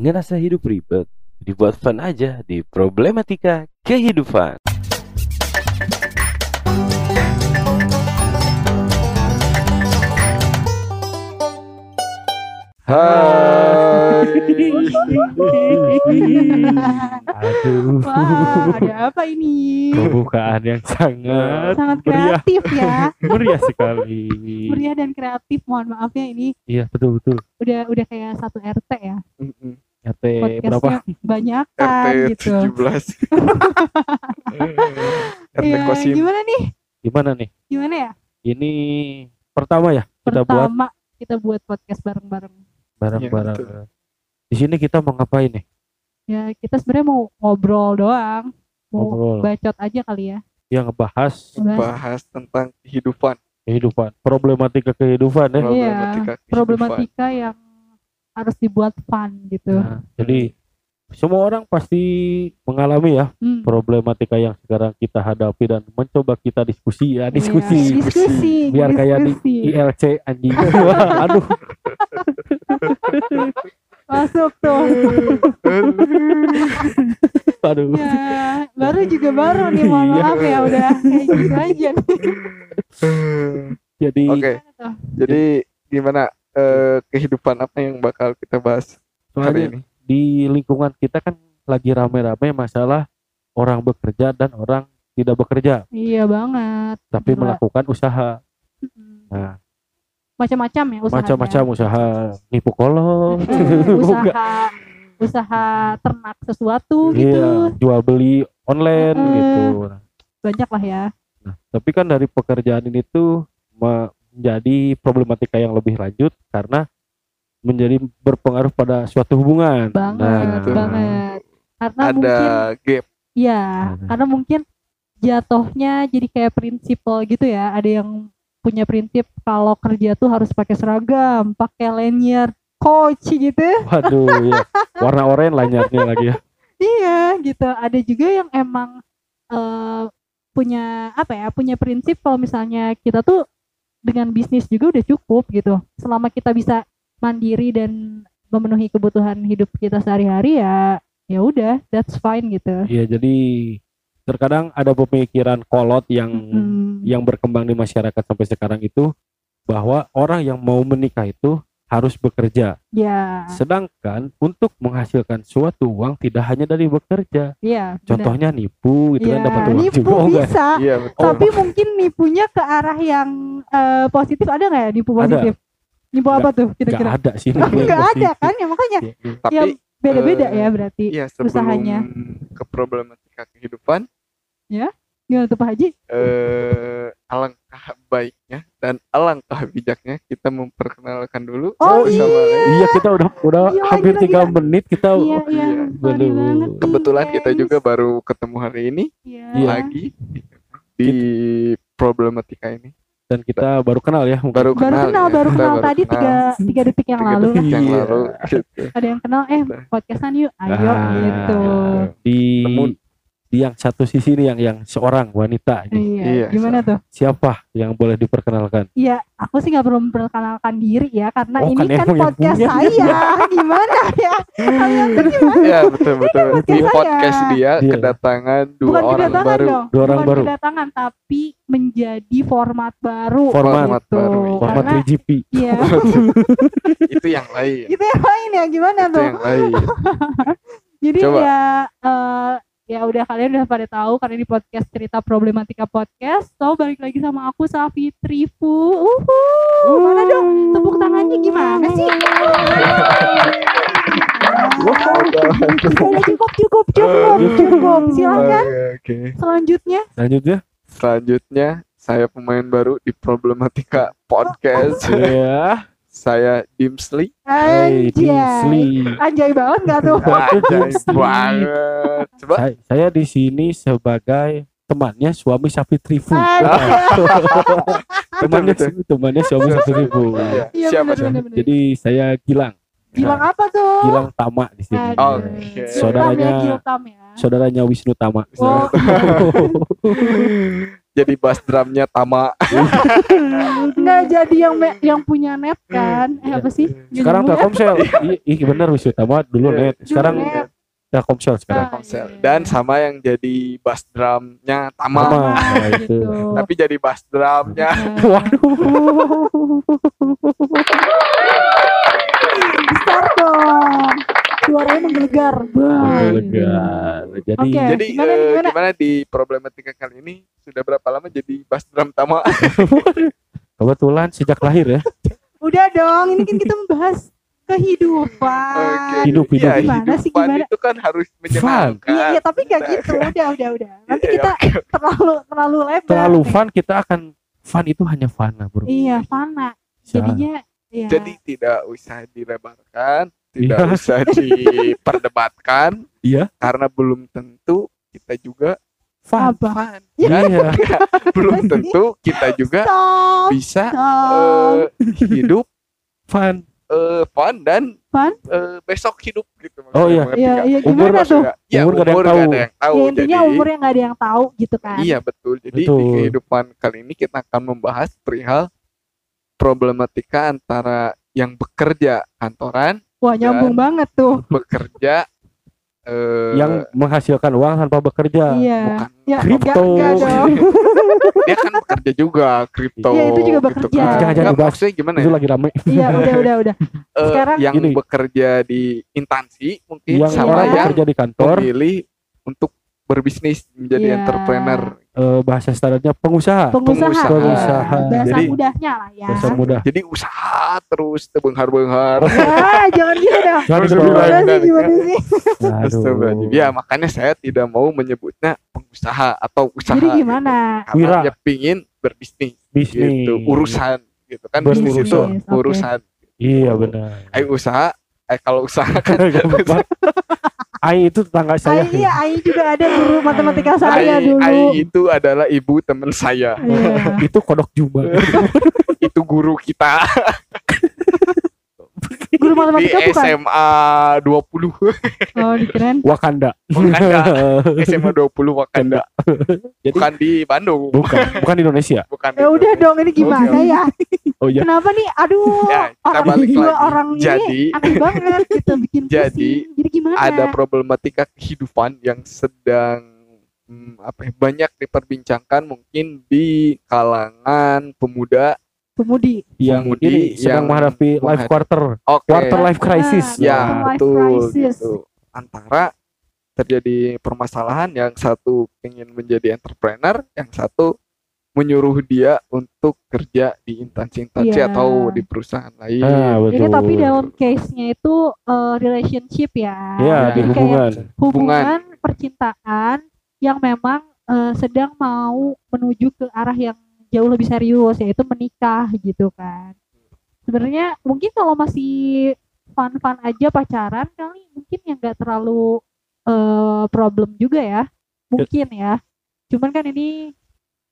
Ngerasa hidup ribet? Dibuat fun aja di Problematika Kehidupan. Hai. Aduh, Wah, ada apa ini? pembukaan yang sangat Sangat meriah, kreatif ya. meriah sekali. Meriah dan kreatif. Mohon maaf ya ini Iya betul betul. udah udah kayak satu RT ya. Mm-mm. RT berapa? Banyak kan RT gitu. 17 RT Iya, Kosim gimana nih? Gimana nih? Gimana ya? Ini pertama ya kita buat Pertama kita buat podcast bareng-bareng. bareng-bareng. betul. Di sini kita mau ngapain nih? Ya kita sebenarnya mau ngobrol doang. Mau Ngobrol. bacot aja kali ya. Yang ngebahas Bahas bahas tentang kehidupan kehidupan, problematika kehidupan ya. problematika kehidupan. problematika yang harus dibuat fun gitu. Nah, jadi semua orang pasti mengalami ya Hmm. problematika yang sekarang kita hadapi dan mencoba kita diskusi ya Iya, diskusi diskusi. biar kayak di. ILC anjing Wah, aduh Masuk tuh. aduh ya, baru juga baru nih mohon Iya. maaf ya udah kayak gitu aja nih. jadi Oke, tuh? jadi gimana eh, kehidupan apa yang bakal kita bahas hari soalnya ini? di lingkungan kita kan lagi rame-rame masalah orang bekerja dan orang tidak bekerja Iya banget. tapi Gila. melakukan usaha nah Macam-macam ya usahanya. macam-macam usaha nipu kolong usaha usaha ternak sesuatu gitu. iya jual beli online Mm-mm. gitu Banyak lah ya. Nah, tapi kan dari pekerjaan ini tuh menjadi problematika yang lebih lanjut karena menjadi berpengaruh pada suatu hubungan. Banget, Nah, itu. banget. Karena Ada mungkin gap. ya, Nah. karena mungkin jatuhnya jadi kayak prinsipal gitu ya. Ada yang punya prinsip kalau kerja tuh harus pakai seragam, pakai lanyard coach gitu. Waduh, ya. warna oranye lanyardnya lagi ya. Iya, gitu. Ada juga yang emang eh, punya apa ya? Punya prinsip kalau misalnya kita tuh dengan bisnis juga udah cukup gitu. Selama kita bisa mandiri dan memenuhi kebutuhan hidup kita sehari-hari ya, ya udah, that's fine gitu. Iya, jadi terkadang ada pemikiran kolot yang Mm, yang berkembang di masyarakat sampai sekarang itu bahwa orang yang mau menikah itu harus bekerja. ya, Sedangkan untuk menghasilkan suatu uang tidak hanya dari bekerja. iya. Contohnya nipu gitu kan Iya, dapat uang nipu juga. Oh, enggak? bisa. Iya betul. Tapi mungkin nipunya ke arah yang eh, positif ada nggak ya nipu Ada. positif? Nipu apa tuh kira-kira? ada sih. nipu yang Nggak ada kan ya makanya Iya. Tapi ya beda-beda eh, ya berarti. iya sebelum usahanya. ke problematika kehidupan Gimana tuh Pak Haji? eh alangkah baiknya dan alangkah bijaknya kita memperkenalkan dulu Oh, sama Iya kita udah udah Gila, hampir tiga menit kita Iya, iya. iya. Waduh. banget nih, kebetulan kita juga baru ketemu hari ini Iya. lagi di problematika ini dan kita baru kenal ya mungkin. baru Baru kenal, kenal, ya. baru kenal tadi kenal. tiga tiga detik yang Tiga lalu detik yang Iya. lalu gitu. Ada yang kenal, eh podcastan yuk, ayo Nah, gitu. di Temu- di yang satu sisi nih yang yang seorang wanita ini. Iya. Iya, Gimana tuh? siapa yang boleh diperkenalkan Iya, aku sih nggak perlu memperkenalkan diri ya, karena Oh, ini kan kan, podcast punya. saya. Gimana ya? Kalian tuh gimana? Iya betul betul di podcast saya. podcast dia Iya. kedatangan dua Bukan orang kedatangan baru dong. Dua orang Bukan baru. kedatangan, tapi menjadi format baru. Format gitu. baru. format Karena 3GP iya, itu yang lain itu yang lain ya gimana itu tuh? yang lain Jadi Coba. ya eh, ya udah kalian udah pada tahu karena di podcast cerita problematika podcast. So balik lagi sama aku Safi Trifu. Uhu. Mana dong tepuk tangannya gimana sih? Udah cukup cukup cukup cukup. Silakan Oke, oke. selanjutnya. selanjutnya selanjutnya saya pemain baru di problematika podcast ya saya Dimsli hey Anjay. Kingsley Anjay banget gak tuh? Anjay banget coba saya, saya di sini sebagai temannya suami Sapi Trifu temannya betul. temannya suami Sapi Trifu Iya, Iya siapa benar benar. jadi saya Gilang Gilang apa tuh? Gilang Tama di sini. Oke. Giltam Saudaranya- ya, Giltam ya. saudaranya Wisnu Tama Oh, jadi bass drumnya Tama. Nggak jadi yang me- yang punya net kan? Eh apa sih? Sekarang? Telkomsel. Iya iya benar wis utama dulu net. Sekarang. Telkomsel sekarang. Ah, Telkomsel. iya. dan sama yang jadi bass drumnya Tama. Tama. Ah, Nah, itu. gitu. tapi jadi bass drumnya. Nah, waduh. Besar dong suaranya menggelegar. Lega jadi Oke. jadi gimana, eh, gimana? gimana di problematika kali ini? Sudah berapa lama jadi bass drum Tama? Kebetulan sejak lahir ya. Udah dong ini kan kita membahas kehidupan. Oke. Hidup, hidup. Iya, Gimana sih, hidupan gimana? itu kan harus menyenangkan. Iya iya tapi nggak gitu. Udah udah udah. Nanti Iya, kita terlalu terlalu lebar terlalu nih. fun kita akan fun itu hanya fana bro. Iya fana. Jadinya ya jadi tidak usah dilebarkan tidak Iya. usah diperdebatkan iya. karena belum tentu kita juga fun. fun. Iya. belum tentu kita juga stop. bisa stop. eh, hidup fun. eh, fun dan Fun? eh, besok hidup gitu Oh, iya. Iya iya Umur tuh? ya Umur umur nggak ada yang tahu. ada yang tahu ya intinya jadi umurnya nggak ada yang tahu gitu kan. Iya betul. Jadi Betul. di kehidupan kali ini kita akan membahas perihal problematika antara yang bekerja kantoran wah nyambung banget tuh bekerja eh, yang menghasilkan uang tanpa bekerja iya bukan ya Kripto. enggak, enggak dong dia kan bekerja juga kripto Iya, itu juga gitu bekerja. kan. Jangan-jangan Nggak, dibahas. maksudnya gimana itu ya lagi rame iya udah udah udah Eh, sekarang yang gini. bekerja di instansi mungkin yang sama Iya. yang bekerja di kantor memilih untuk berbisnis menjadi Iya. entrepreneur eh, bahasa standarnya pengusaha pengusaha, pengusaha. Pengusaha. bahasa Jadi- mudahnya lah ya bahasa mudah jadi usaha terus tebenghar-benghar Wah, jangan gitu dong Jangan Terus gitu bilang, dong. Gimana sih, gimana sih? Astagfirullahaladzim. Ya makanya saya tidak mau menyebutnya pengusaha atau usaha. Jadi gimana? Gitu. Karena dia pingin berbisnis bisnis gitu, urusan gitu kan bisnis itu Oke. urusan. iya benar Ayo usaha, eh kalau usaha kan Ai itu tetangga saya Ai, iya, Ai juga ada guru matematika saya Ai, dulu. Ai itu adalah ibu teman saya. Iya. itu kodok juma itu guru kita Guru di matematika bukan? SMA 20 Oh, dikeren. Wakanda Wakanda. SMA 20 Wakanda. jadi Bukan di Bandung. bukan bukan di Indonesia Bukan di Ya udah dong, ini gimana Oke. ya? Oh iya Kenapa nih? Aduh, Ya, kita orang balik dua lagi. orang Jadi- ini aneh banget gitu bikin Jadi, pusing. Jadi gimana? ada problematika kehidupan yang sedang hmm, apa ya, banyak diperbincangkan mungkin di kalangan pemuda. Pemudi. yang Pemudi ini sedang yang menghadapi life quarter Oke. quarter life crisis. Ya, life betul crisis. gitu. Antara terjadi permasalahan yang satu ingin menjadi entrepreneur, yang satu menyuruh dia untuk kerja di instansi-instansi Iya. atau di perusahaan lain. ah betul Ini tapi dalam case-nya itu eh, relationship ya. ya di Jadi kayak hubungan hubungan. percintaan yang memang eh, sedang mau menuju ke arah yang jauh lebih serius yaitu menikah gitu kan. Sebenarnya mungkin kalau masih fun-fun aja pacaran kali mungkin yang nggak terlalu eh, problem juga ya. Mungkin ya. Cuman kan ini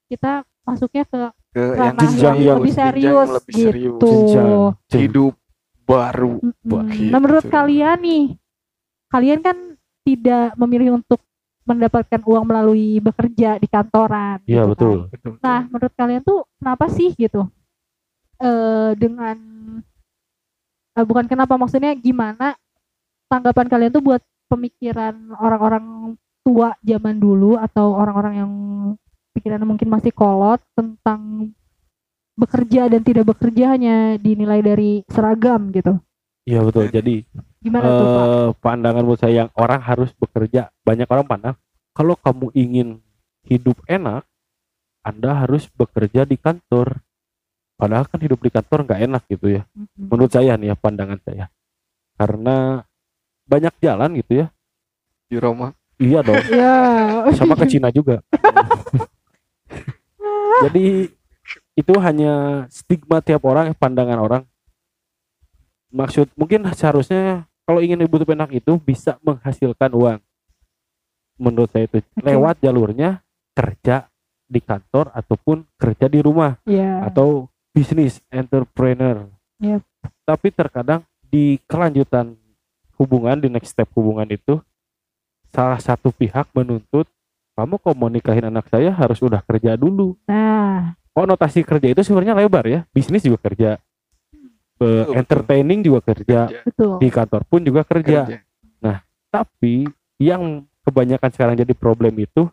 kita masuknya ke Ke yang jenjang yang, yang- lebih serius lebih serius. gitu Jenjang. Hidup baru. Mm-mm. Wah, Nah, menurut gitu. kalian nih, kalian kan tidak memilih untuk mendapatkan uang melalui bekerja di kantoran. iya gitu betul kan. Betul. Nah, menurut kalian tuh kenapa sih gitu? Eh dengan eh, bukan kenapa maksudnya gimana tanggapan kalian tuh buat pemikiran orang-orang tua zaman dulu atau orang-orang yang pikirannya mungkin masih kolot tentang bekerja dan tidak bekerja hanya dinilai dari seragam gitu. iya betul jadi Gimana tuh, Pak? eh pandangan menurut saya yang orang harus bekerja banyak orang pandang kalau kamu ingin hidup enak anda harus bekerja di kantor padahal kan hidup di kantor nggak enak gitu ya Mm-mm. menurut saya nih ya pandangan saya karena banyak jalan gitu ya Di Roma. iya dong Ya. sama ke Cina juga jadi itu hanya stigma tiap orang pandangan orang maksud mungkin seharusnya kalau ingin hidup enak itu bisa menghasilkan uang menurut saya itu Oke. lewat jalurnya kerja di kantor ataupun kerja di rumah Ya. atau bisnis entrepreneur Yep. tapi terkadang di kelanjutan hubungan di next step hubungan itu salah satu pihak menuntut kamu kok mau nikahin anak saya harus udah kerja dulu Nah, konotasi kerja itu sebenarnya lebar ya bisnis juga kerja betul. entertaining juga kerja betul. di kantor pun juga kerja tapi yang kebanyakan sekarang jadi problem itu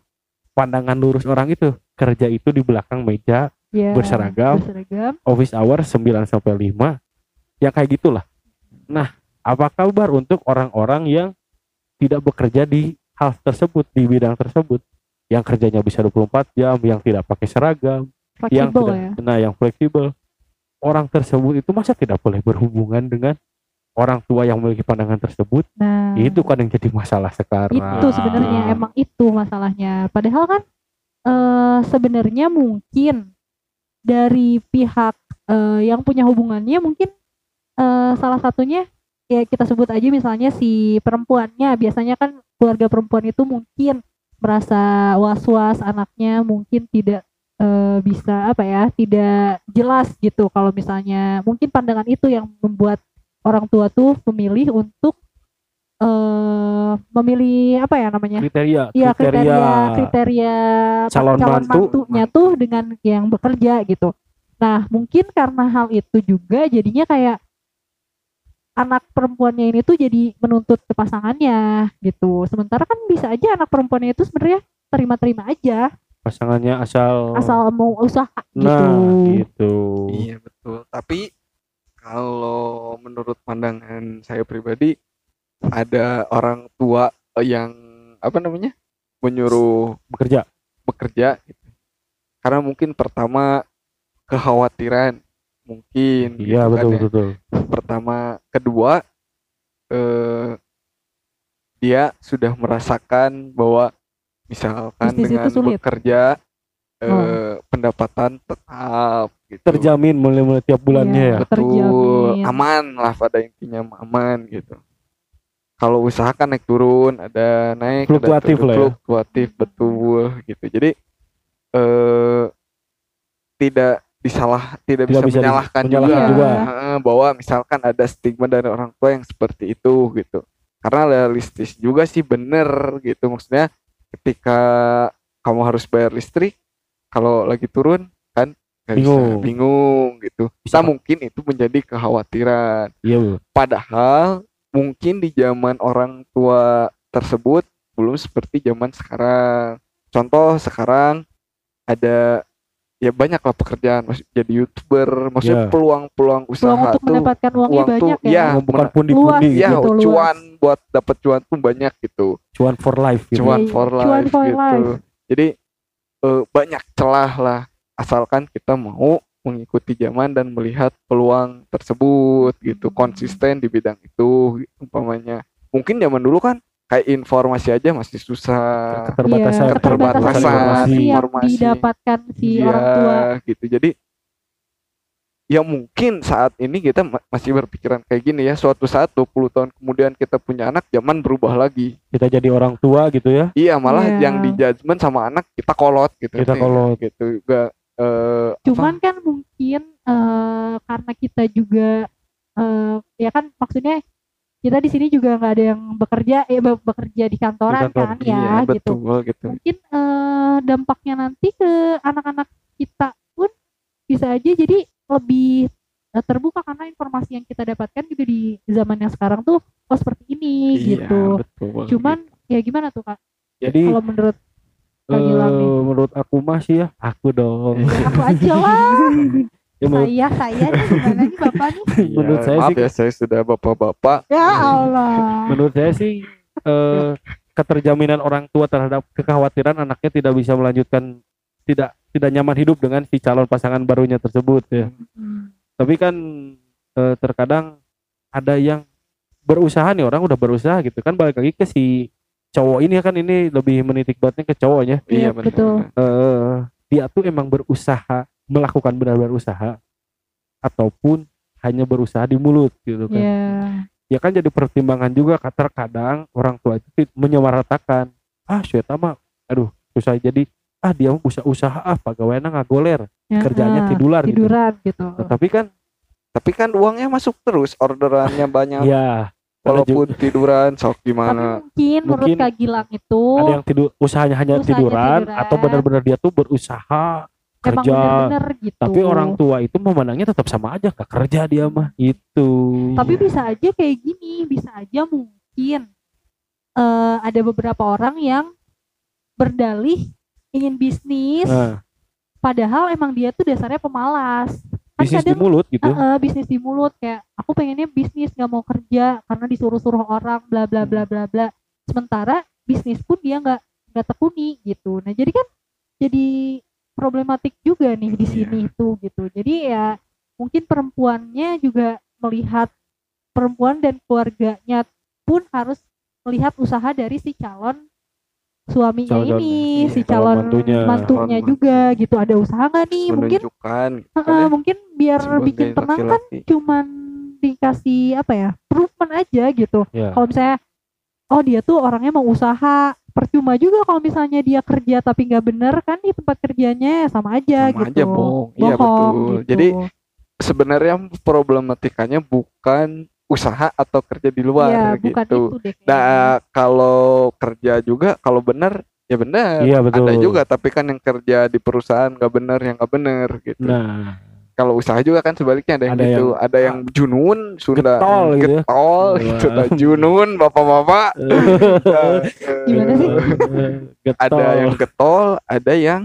pandangan lurus orang itu kerja itu di belakang meja Ya, berseragam. berseragam. office hour 9 sampai 5 yang kayak gitulah. Nah, apa kabar untuk orang-orang yang tidak bekerja di hal tersebut di bidang tersebut yang kerjanya bisa 24 jam, yang tidak pakai seragam, yang Fleksibel tidak ya. nah yang fleksibel. Orang tersebut itu masa tidak boleh berhubungan dengan orang tua yang memiliki pandangan tersebut? Nah, Itu kan yang jadi masalah sekarang. itu sebenarnya emang itu masalahnya. Padahal kan eh sebenarnya mungkin dari pihak eh, yang punya hubungannya mungkin eh, salah satunya ya kita sebut aja misalnya si perempuannya biasanya kan keluarga perempuan itu mungkin merasa was-was anaknya mungkin tidak eh, bisa apa ya tidak jelas gitu kalau misalnya mungkin pandangan itu yang membuat orang tua tuh memilih untuk eh memilih apa ya namanya kriteria, Iya kriteria, kriteria kriteria calon mantu. mantunya tuh dengan yang bekerja gitu. Nah mungkin karena hal itu juga jadinya kayak anak perempuannya ini tuh jadi menuntut ke pasangannya gitu. Sementara kan bisa aja anak perempuannya itu sebenarnya terima-terima aja pasangannya asal asal mau usaha gitu. nah gitu. Iya betul. Tapi kalau menurut pandangan saya pribadi ada orang tua yang apa namanya menyuruh bekerja bekerja gitu. Karena mungkin pertama kekhawatiran mungkin iya gitu kan betul ya. betul betul Pertama, kedua eh dia sudah merasakan bahwa misalkan Bisnis dengan sulit. bekerja eh Oh. pendapatan tetap gitu. terjamin mulai mulai tiap bulannya Iya. ya betul terjamin. aman lah pada intinya aman gitu kalau usaha kan naik turun ada naik ada Fluktuatif turun, lah ya. fluktuatif betul gitu jadi eh tidak disalah tidak, Tidak bisa, bisa menyalahkan, menyalahkan juga, juga. Heeh, bahwa misalkan ada stigma dari orang tua yang seperti itu gitu karena realistis juga sih bener gitu maksudnya ketika kamu harus bayar listrik kalau lagi turun kan nggak bisa, Bingung. bingung gitu Bisa. mungkin itu menjadi kekhawatiran iya Bu. padahal mungkin di zaman orang tua tersebut belum seperti zaman sekarang contoh sekarang ada ya banyak lah pekerjaan maksud jadi youtuber maksudnya Ya. peluang-peluang usaha Peluang untuk tuh mendapatkan uangnya uang tuh, banyak ya. iya. bukan benar. pundi-pundi Luas. ya gitu, luas. cuan buat dapat cuan tuh banyak gitu cuan for life gitu. cuan Iya, for cuan life for gitu life. jadi eh, banyak celah lah asalkan kita mau mengikuti zaman dan melihat peluang tersebut gitu Hmm. konsisten di bidang itu umpamanya mungkin zaman dulu kan kayak informasi aja masih susah. Keterbatasan Iya, keterbatasan keterbatasan informasi. Yang didapatkan si Iya, orang tua. gitu. Jadi ya mungkin saat ini kita ma- masih berpikiran kayak gini ya. Suatu saat 20 tahun kemudian kita punya anak zaman berubah lagi. Kita jadi orang tua gitu ya. Iya malah Iya. yang di judgement sama anak kita kolot gitu Kita Nih, kolot. gitu juga eh, Cuman kan mungkin eh, karena kita juga eh, ya kan maksudnya kita di sini juga nggak ada yang bekerja eh be- bekerja di kantoran Di kantor, kan apa, iya, ya gitu. betul gitu Mungkin eh, dampaknya nanti ke anak-anak kita pun bisa aja jadi lebih eh, terbuka karena informasi yang kita dapatkan juga di zaman yang sekarang tuh oh seperti ini iya gitu. betul Cuman ya gimana tuh kak? jadi Kalau menurut nih. menurut aku masih ya aku dong aku aja lah. Ya, menurut, saya saya nih gimana nih bapak nih? Iya, Menurut saya maaf sih- ya saya sudah bapak-bapak Ya Allah. menurut saya sih eh, keterjaminan orang tua terhadap kekhawatiran anaknya tidak bisa melanjutkan tidak tidak nyaman hidup dengan si calon pasangan barunya tersebut ya Hmm. tapi kan eh, terkadang ada yang berusaha nih orang udah berusaha gitu kan balik lagi ke si cowok ini kan ini lebih menitik beratnya ke cowoknya Iya, benar, betul. eh dia tuh emang berusaha melakukan benar-benar usaha ataupun hanya berusaha di mulut gitu kan Ya. ya kan jadi pertimbangan juga terkadang orang tua itu menyamaratakan ah Syeta mah aduh susah jadi ah dia mah usaha usaha ah pegawainya ngagoler ya, kerjanya ah, tiduran gitu tiduran gitu. Nah, tapi kan tapi kan uangnya masuk terus orderannya banyak ya walaupun tiduran sok tapi gimana mungkin menurut Mungkin Kak Gilang itu ada yang tidur usahanya hanya Usahanya tiduran, tiduran. atau benar-benar dia tuh berusaha emang kerja. bener-bener gitu. Tapi orang tua itu memandangnya tetap sama aja gak kerja dia mah itu tapi bisa aja kayak gini bisa aja mungkin eh, ada beberapa orang yang berdalih ingin bisnis nah, padahal emang dia tuh dasarnya pemalas. Kan bisnis di mulut gitu. Eh, eh, bisnis di mulut kayak aku pengennya bisnis nggak mau kerja karena disuruh-suruh orang bla bla bla bla bla. Sementara bisnis pun dia nggak nggak tekuni gitu. Nah jadi kan jadi problematik juga nih di sini itu gitu. Jadi ya mungkin perempuannya juga melihat perempuan dan keluarganya pun harus melihat usaha dari si calon suaminya Calon- ini iya, si calon calon mantunya. mantunya Calon juga gitu. Ada usaha nggak nih mungkin? Kan ya, mungkin biar bikin tenang kan cuman dikasih apa ya improvement aja gitu. Ya kalau misalnya oh dia tuh orangnya mau usaha percuma juga kalau misalnya dia kerja tapi nggak bener kan di tempat kerjanya sama aja sama gitu aja bohong iya Bohong, betul gitu. jadi sebenarnya problematikanya bukan usaha atau kerja di ya luar bukan gitu itu deh kayaknya. Nah, kalau kerja juga kalau benar ya benar. iya betul Ada juga tapi kan yang kerja di perusahaan nggak benar yang nggak benar gitu. nah Kalau usaha juga kan sebaliknya ada yang Ada gitu, yang- ada yang junun Sunda Getol gitu ya. getol Wah. gitu. Nah, junun bapak-bapak. Nah, Gimana sih? Getol. Ada yang getol, ada yang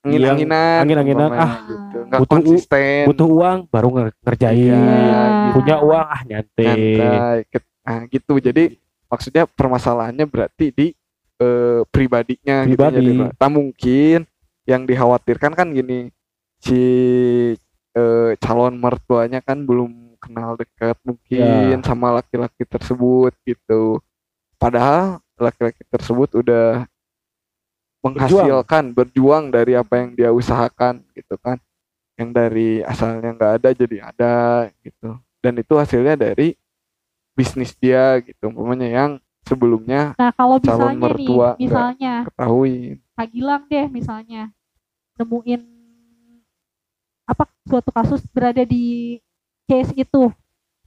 angin-anginan. angin-anginan, ah. gitu. Nggak Butuh konsisten. butuh uang baru nge- ngerjain Iya, gitu. punya uang ah nyantai nyantai. Nah, gitu. Jadi maksudnya permasalahannya berarti di eh, pribadinya gitu Pribadi. jadi nah, mungkin yang dikhawatirkan kan gini si eh, calon mertuanya kan belum kenal dekat mungkin Ya. sama laki-laki tersebut gitu. Padahal laki-laki tersebut udah menghasilkan berjuang. dari apa yang dia usahakan gitu kan. Yang dari asalnya nggak ada jadi ada gitu. Dan itu hasilnya dari bisnis dia gitu. Umpamanya yang sebelumnya nah kalau calon misalnya nih mertua nggak misalnya ketahui. Kak Gilang deh misalnya nemuin apa suatu kasus berada di case itu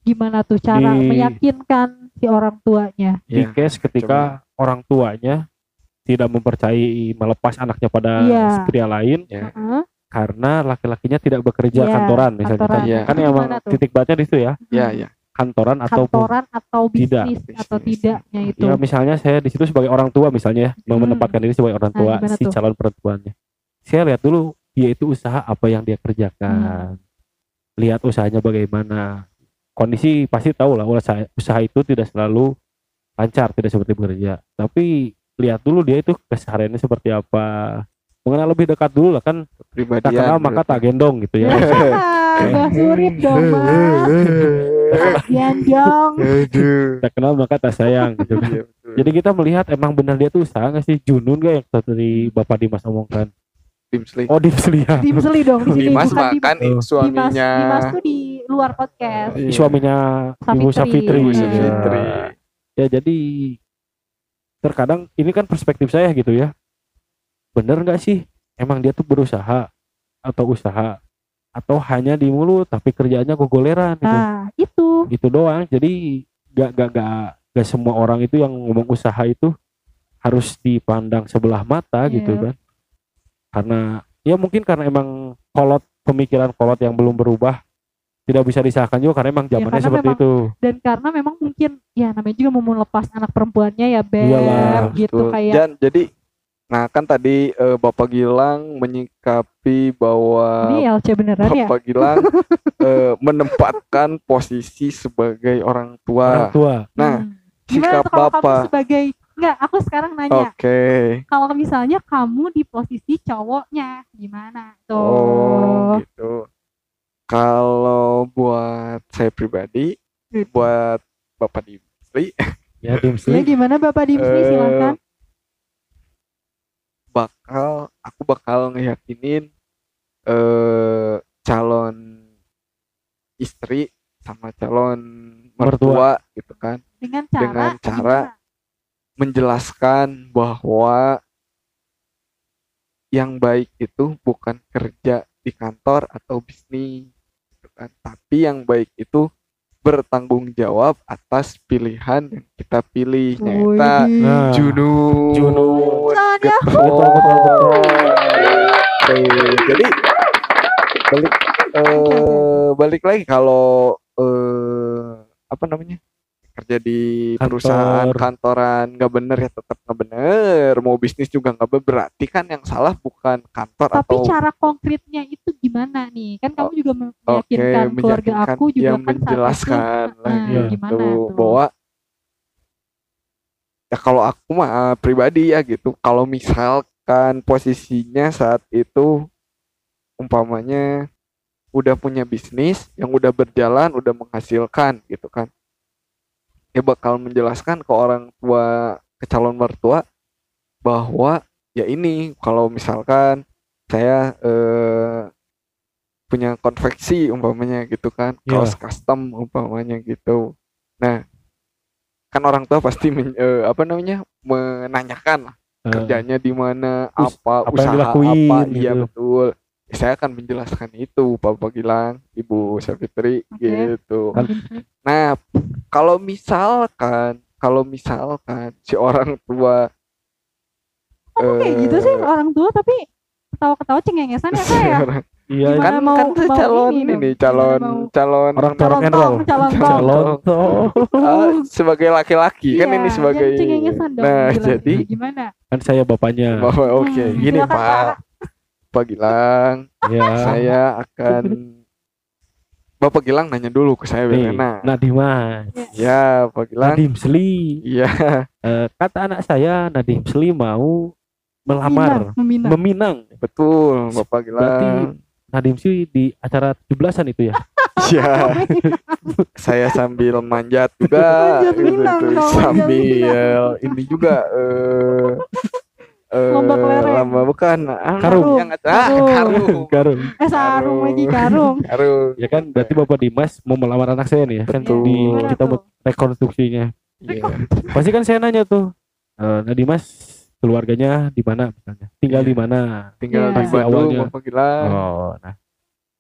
gimana tuh cara Di- meyakinkan si orang tuanya di Ya, case ketika orang tuanya tidak mempercayai melepas anaknya pada Iya. pria lain ya Heeh. karena laki-lakinya tidak bekerja Iya, kantoran misalnya kantoran. kan, Iya. kan Itu emang tuh? titik beratnya di situ ya ya ya kantoran kantoran atau tidak. bisnis atau Bisnis. tidaknya itu ya misalnya saya di situ sebagai orang tua misalnya ya mau Hmm. menempatkan diri sebagai orang Nah, tua gimana si tuh? calon perempuannya saya lihat dulu dia itu usaha apa yang dia kerjakan. Hmm. lihat usahanya bagaimana. Kondisi pasti tahu lah usaha, usaha itu tidak selalu lancar tidak seperti bekerja. Tapi lihat dulu dia itu kesehariannya seperti apa. Mengenal lebih dekat dulu lah kan tak kenal maka tak gendong gitu ya. Mbak Surit dong Aduh. tak kenal maka tak sayang gitu. Kan Iya, jadi kita melihat emang benar dia tuh usaha nggak sih? Junun gak yang tadi bapak Dimas omongkan Tim Sling. oh Dimsli ya Dimseli dong di sini Dimas bukan mah Dimas. suaminya Dimas, Dimas tuh di luar podcast Iya. suaminya Ibu Safitri. Ibu Iya. Safitri. Ya jadi terkadang ini kan perspektif saya gitu ya. Bener nggak sih? Emang dia tuh berusaha atau usaha atau hanya di mulut tapi kerjaannya gogoleran gitu. nah itu Gitu doang. Jadi gak gak gak gak semua orang itu yang ngomong usaha itu harus dipandang sebelah mata Iya. gitu kan. Karena ya mungkin karena emang kolot pemikiran kolot yang belum berubah tidak bisa disahkan juga karena emang Ya, zamannya karena seperti memang itu. dan karena memang mungkin ya namanya juga mau melepas anak perempuannya ya Beb Iyalah, gitu Betul. kayak Dan jadi nah kan tadi eh, Bapak Gilang menyikapi bahwa ini LC beneran ya Bapak Gilang eh, menempatkan posisi sebagai orang tua. Orang tua. Nah, Hmm. sikap Bapak. sebagai enggak aku sekarang nanya Oke. kalau misalnya kamu di posisi cowoknya gimana tuh Oh, gitu. Kalau buat saya pribadi, Gitu. buat Bapak Dimsli, Ya ya Dimsli. gimana Bapak Dimsli Eh, silahkan bakal aku bakal ngeyakinin eh calon istri sama calon mertua, gitu kan dengan cara dengan cara gimana? Menjelaskan bahwa yang baik itu bukan kerja di kantor atau bisnis gitu kan. Tapi yang baik itu bertanggung jawab atas pilihan yang kita pilih nyata Nah, Junun. Junun. Jangan betul betul betul. Oke, jadi balik eh balik lagi kalau eh apa namanya kerja di Kantor. perusahaan kantoran nggak bener ya tetap nggak bener mau bisnis juga nggak bener berarti kan yang salah bukan kantor Tapi atau cara konkretnya itu gimana nih? Kan kamu juga oke meyakinkan keluarga meyakinkan aku juga yang kan saat itu, menjelaskan eh, lagi Iya. gimana gitu tuh? bahwa ya kalau aku mah eh, pribadi ya gitu kalau misalkan posisinya saat itu umpamanya udah punya bisnis yang udah berjalan udah menghasilkan gitu kan ya bakal menjelaskan ke orang tua ke calon mertua bahwa ya ini kalau misalkan saya eh, punya konveksi umpamanya gitu kan Iya. kaos custom umpamanya gitu nah kan orang tua pasti men- eh, apa namanya menanyakan lah Eh, kerjanya di mana apa, apa usaha apa iya gitu. betul saya akan menjelaskan itu Bapak Gilang Ibu Savitri Oke. gitu Kan- nah kalau misalkan kalau misalkan si orang tua Kok kayak gitu sih eh, orang tua tapi ketawa-ketawa cengengesan ya kayak orang- Iya, kan mau- kan mau calon ini ini, calon mau- calon orang calon calon tong. Calon tong. ah, sebagai laki-laki kan Iya, ini sebagai dong nah jadi gimana? Kan saya bapaknya. bahwa oke Hmm, gini Pak Pak. Pak Gilang Ya. saya akan Bapak Gilang nanya dulu ke saya Nih, Belena Nadim Mas. ya Pak Gilang Nadim Sli. iya Eh, kata anak saya Nadim Sli mau melamar, Meminang, meminang. meminang. betul Bapak Berarti Gilang Nadim Sli di acara 17-an itu ya. ya saya sambil manjat juga Manjat gitu Minang sambil ini juga eh eh, Lomba kelereng. lomba bukan ah, Karung. yang ah, Karung. karung. Eh sarung lagi karung. karung Ya kan berarti Bapak Dimas mau melamar anak saya nih ya. Kan Betul. di kita buat rekonstruksinya. Iya. Pasti kan saya nanya tuh. Eh Nadimas keluarganya di mana misalnya? Tinggal Iya. di mana? tinggal Iya. di Bandung Awalnya. Oh, nah.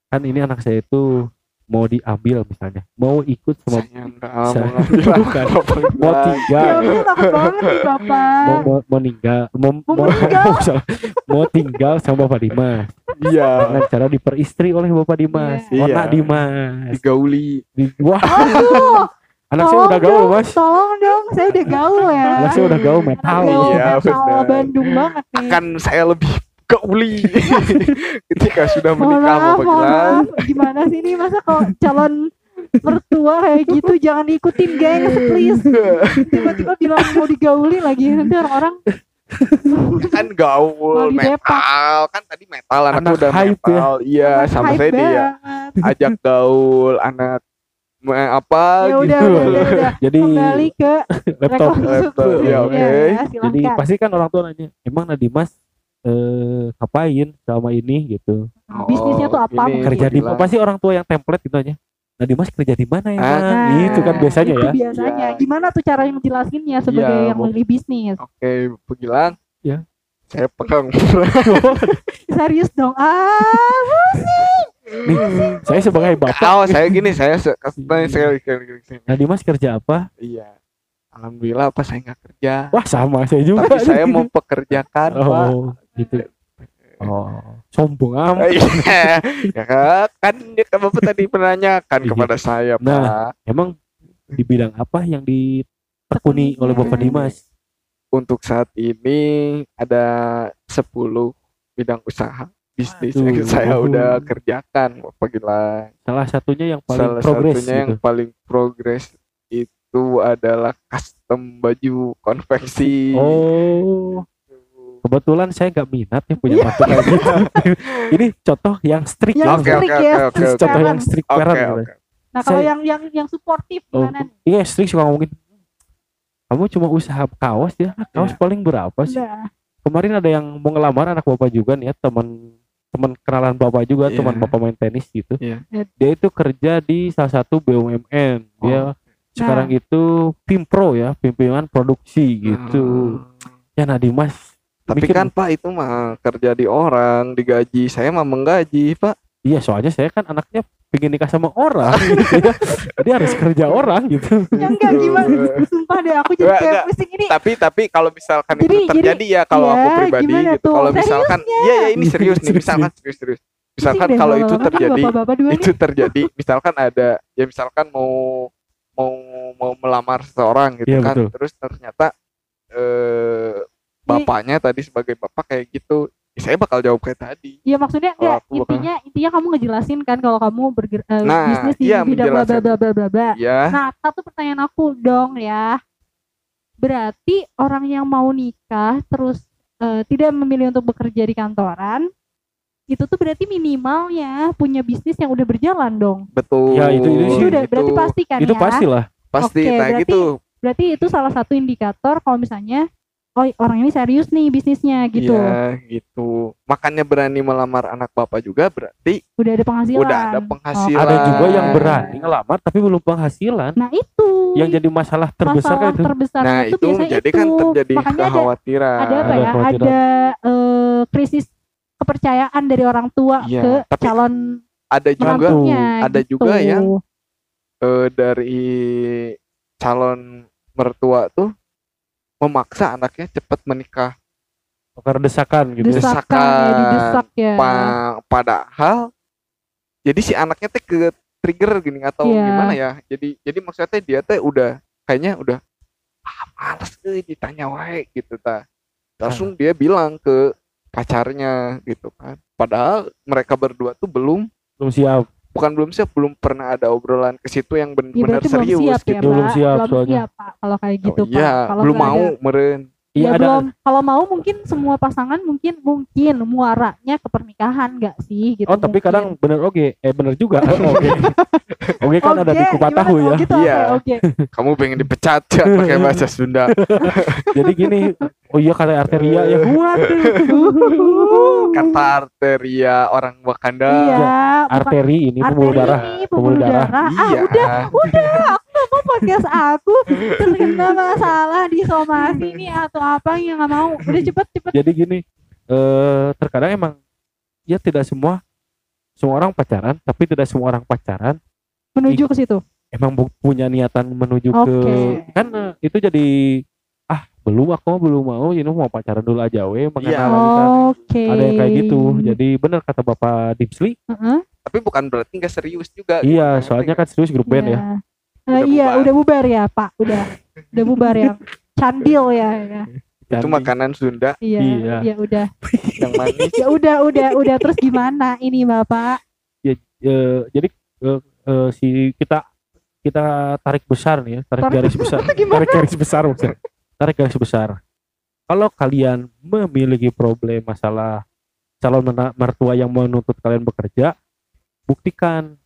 Kan ini anak saya itu mau diambil misalnya. Mau ikut sama saya mau Bukan. Bapak mau tinggal Ya aku takut banget nih bapak. mau mau, mau ninggal mau Mau mau, meninggal? mau, mau tinggal sama Bapak Dimas iya dengan cara diperistri oleh Bapak Dimas Iya. Onak Dimas digauli Di- wah Aduh, anak saya udah gaul dong, mas Tolong dong, saya udah gaul ya. anak saya udah gaul metal Gaul Iya, metal benar. Bandung banget nih. akan saya lebih gauli ketika sudah menikah maaf, Gilang maaf. Gimana sih ini masa kok calon mertua kayak gitu jangan diikutin gengs please. Tiba-tiba bilang mau digauli lagi nanti orang-orang kan gaul Mau metal kan tadi metal anakku Anak udah hype ya. metal iya anak sama saya dia banget. ajak gaul anak apa Ya gitu udah, udah, udah, udah. jadi Kembali ke laptop Laptop, ya, oke. jadi silakan. pasti kan orang tua nanya emang Nadimas eh ngapain selama ini gitu bisnisnya tuh apa? ini kerja di bilang. pasti orang tua yang template gitu aja Nadimas kerja di mana ya Ah? Nah, itu kan biasanya itu ya biasanya. Iya. Gimana tuh cara yang jelasinnya sebagai Iya, yang mau- milih bisnis? oke Gilang Ya. saya pegang Serius dong. Ah, nih saya sebagai bapak oh saya gini saya tanya sekali sekali sekali. Nadimas kerja apa iya alhamdulillah apa saya nggak kerja wah sama saya juga tapi saya mau pekerjakan pak oh gitu oh sombong amat Iya, ya kan, kan dia kan bapak tadi menanyakan Iya. kepada saya, Nah. Pak. emang di bidang apa yang ditekuni oleh Bapak Dimas Untuk saat ini ada 10 bidang usaha bisnis yang Waduh. saya udah kerjakan, Bapak Gilang. salah satunya yang paling Salah progres satunya yang gitu. paling progres itu adalah custom baju konveksi. oh kebetulan saya nggak minat ya punya Iya. mantu kayak gitu ini contoh yang strict Yang ya. Oke, strict oke, ya, strict oke. contoh Sekarang. yang strict Oke, parent oke. Nah, kalau Saya- yang yang yang suportif Oh, gimana nih? iya strict suka ngomongin kamu cuma usaha kaos ya kaos Iya. paling berapa sih Udah. kemarin ada yang mau ngelamar anak bapak juga nih ya teman teman kenalan bapak juga Iya. teman bapak main tenis gitu Iya. dia itu kerja di salah satu BUMN dia Oh. sekarang itu Pimpro ya pimpinan produksi gitu Hmm. ya Nadimas Tapi mikir- kan Pak itu mah kerja di orang, digaji. Saya mah menggaji, Pak. Iya, soalnya saya kan anaknya pengen nikah sama orang gitu ya. Jadi harus kerja orang gitu. Ya enggak gimana? Sumpah deh aku jadi kayak pusing ini. tapi tapi kalau misalkan Jadi- itu terjadi ya kalau iya, aku pribadi gitu kalau misalkan iya ya ini serius nih misalkan serius serius Pusing misalkan deh kalau itu kan terjadi Bapak-bapak dua itu terjadi misalkan ada ya misalkan mau mau mau melamar seseorang gitu Iya, kan betul. terus ternyata eh bapaknya tadi sebagai bapak kayak gitu ya saya bakal jawab kayak tadi Iya maksudnya enggak aku bakal- intinya intinya kamu ngejelasin kan kalau kamu berger, eh, Nah, bisnis di iya, bidang bla bla bla bla bla bla. ya Nah, satu pertanyaan aku dong ya. Berarti orang yang mau nikah terus eh, tidak memilih untuk bekerja di kantoran itu tuh berarti minimalnya punya bisnis yang udah berjalan dong. betul Ya, itu- itu Itu sih, udah berarti pasti kan itu ya. pastilah. pasti Oke, nah berarti- gitu Berarti itu salah satu indikator kalau misalnya oh orang ini serius nih bisnisnya gitu. Iya, gitu makanya berani melamar anak bapak juga berarti Udah ada penghasilan. udah ada penghasilan Ada juga yang berani ngelamar tapi belum penghasilan. Nah, itu Yang jadi masalah terbesar masalah kan itu. terbesar nah itu, itu jadi kan terjadi Makanya kekhawatiran ada apa Ada ya? kekhawatiran. Ada eh, krisis kepercayaan dari orang tua Iya, ke tapi calon ada juga ada gitu. juga yang eh, dari calon mertua tuh memaksa anaknya cepat menikah Karena desakan gitu. ya. desakan ya, desakan. didesak ya. Pa- padahal jadi si anaknya teh ke trigger gini atau Iya. gimana ya jadi jadi maksudnya teh dia teh udah kayaknya udah ah males euy ditanya wae gitu ta langsung dia bilang ke pacarnya gitu kan padahal mereka berdua tuh belum Belum siap. Bukan belum siap belum pernah ada obrolan ke situ yang Ya, benar-benar belum serius siap ya, gitu Belum Pak. siap belum soalnya. siap, Pak. Kalau kayak gitu, oh, iya Pak. Kalau belum mau ada- meren Ya, Iya ada belum. Kalau mau mungkin semua pasangan mungkin mungkin muaranya ke pernikahan enggak sih gitu. Oh, tapi mungkin. kadang bener oke. Eh bener juga. Oke. Oke kan ada di kupat tahu Oh, ya. gitu, Iya. Oke, oke. kamu pengen dipecat ya pakai bahasa Sunda Jadi gini, oh iya kata arteria ya Uhuh. kata arteria orang Wakanda Iya, bukan arteri ini pembuluh darah. ini, pembuluh darah. Ah, iya udah, udah. Aku nggak mau podcast aku terkena masalah di somasi ini atau apa yang nggak mau. Udah cepet cepet. Jadi gini, eh terkadang emang ya tidak semua semua orang pacaran, tapi tidak semua orang pacaran Menuju ke situ. emang punya niatan menuju ke Oke. kan eh, itu jadi ah belum aku belum mau ini mau pacaran dulu aja we mengenal lagi kan. Oke. ada yang kayak gitu jadi bener kata bapak Dipsli Heeh. tapi bukan berarti nggak serius juga iya gitu. soalnya kan serius grup band ya Udah iya, bubar. udah bubar ya, Pak. Udah. Udah bubar yang candil ya. ya. itu makanan Sunda Iya, Iya. ya udah. yang manis Ya udah, udah, udah terus gimana ini, Bapak? eh, jadi eh, eh, si kita kita tarik besar nih ya tarik Tarik- garis besar tarik garis besar maksudnya. tarik garis besar kalau kalian memiliki problem masalah calon mertua yang menuntut kalian bekerja buktikan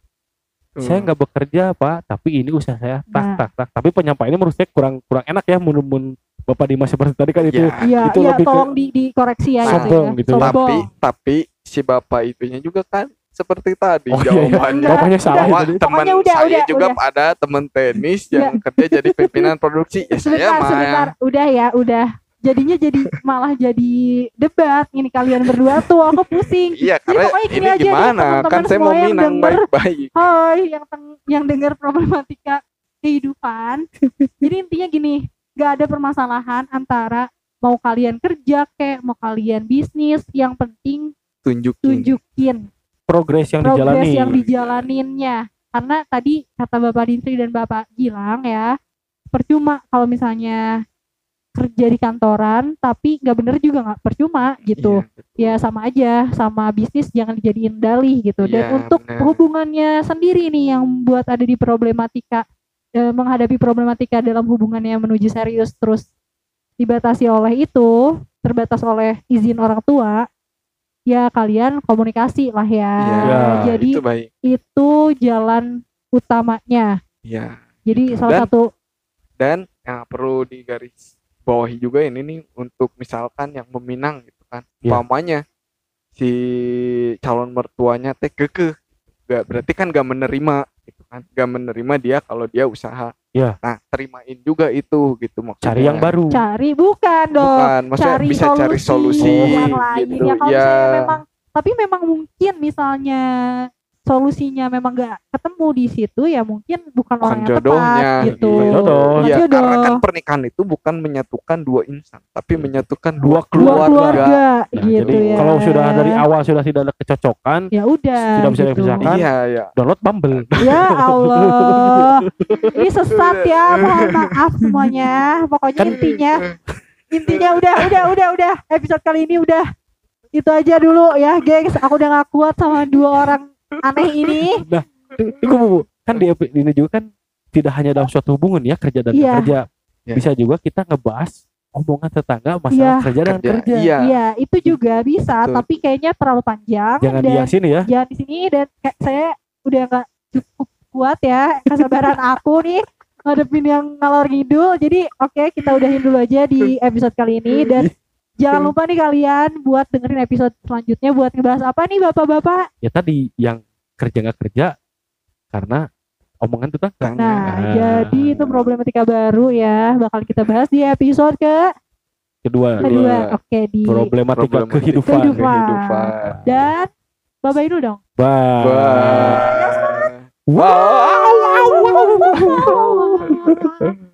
Tuh. saya nggak bekerja pak tapi ini usaha saya tak Nah. tak tak tapi penyampaiannya menurut saya kurang kurang enak ya menurut bapak Dimas seperti tadi kan itu Ya, Iya, Itu iya, lebih ke tolong di dikoreksi ya sombong gitu gitu ya. ya. tapi Sombong. tapi si bapak itunya juga kan seperti tadi Oh, iya, iya. jawabannya Enggak, bapaknya salah ya tadi. teman udah, saya udah, juga udah. ada teman tenis yang kerja jadi pimpinan produksi ya saya Sebentar, mah sebentar. Udah ya, udah. Jadinya jadi malah jadi debat ini kalian berdua tuh aku pusing. iya Jadi karena gini ini aja nih, gimana teman-teman kan saya semua mau yang minang baik-baik Hai yang teng- yang dengar problematika kehidupan. Jadi intinya gini, gak ada permasalahan antara mau kalian kerja kek, mau kalian bisnis, yang penting tunjukin tunjukin progres yang progres dijalani yang dijalaninnya. Karena tadi kata Bapak Dintri dan Bapak Gilang ya, percuma kalau misalnya kerja di kantoran tapi nggak bener juga nggak percuma gitu. Iya, ya sama aja sama bisnis jangan dijadiin dalih gitu. Dan Iya, untuk benar. hubungannya sendiri nih yang buat ada di problematika eh, menghadapi problematika dalam hubungannya menuju serius terus dibatasi oleh itu terbatas oleh izin orang tua ya kalian komunikasi lah ya, Iya, Ya, jadi itu baik. itu jalan utamanya. Ya jadi Gitu. salah Dan- satu dan yang perlu digaris bawahi juga ini nih untuk misalkan yang meminang gitu kan. Iya. umpamanya si calon mertuanya teh kekeh gak berarti kan gak menerima gitu kan. Gak menerima dia kalau dia usaha. Iya. nah terimain juga itu gitu maksudnya. Cari yang baru. Cari bukan dong. Bukan maksudnya cari bisa cari solusi yang lain gitu. Ya kalau ya memang tapi memang mungkin misalnya solusinya memang gak ketemu di situ ya mungkin bukan, Bukan orang yang jodohnya, tepat gitu Bukan jodoh. Iya, jodoh. karena kan pernikahan itu bukan menyatukan dua insan, tapi menyatukan Dua dua dua keluarga. keluarga Nah, gitu jadi ya kalau sudah dari awal sudah tidak ada kecocokan, ya udah Tidak bisa gitu. dipisahkan. Iya, iya. download Bumble. ya Allah ini sesat ya mohon maaf semuanya pokoknya Kan- intinya intinya udah udah udah udah episode kali ini udah itu aja dulu ya gengs aku udah gak kuat sama dua orang aneh ini Tunggu, Bu. kan di ini juga kan tidak hanya dalam suatu hubungan ya kerja dan Iya. nggak kerja. Iya. Bisa juga kita ngebahas omongan tetangga masalah Iya. kerja dan Kerja, kerja. Iya. Iya, itu juga bisa, Betul. tapi kayaknya terlalu panjang Jangan dan di sini ya. jangan di sini dan kayak saya udah nggak cukup kuat ya kesabaran aku nih ngadepin yang ngalor ngidul. Jadi oke kita udahin dulu aja di episode kali ini dan jangan lupa nih kalian buat dengerin episode selanjutnya buat ngebahas apa nih bapak-bapak. Ya tadi yang kerja nggak kerja karena omongan tetangga. Nah, Ah. jadi itu problematika baru ya bakal kita bahas di episode ke Kedua, kedua. Oke di problematika Problematika kehidupan. Kehidupan. Kehidupan. dan bapak itu dong. Bye. Bye. Wow. Wow.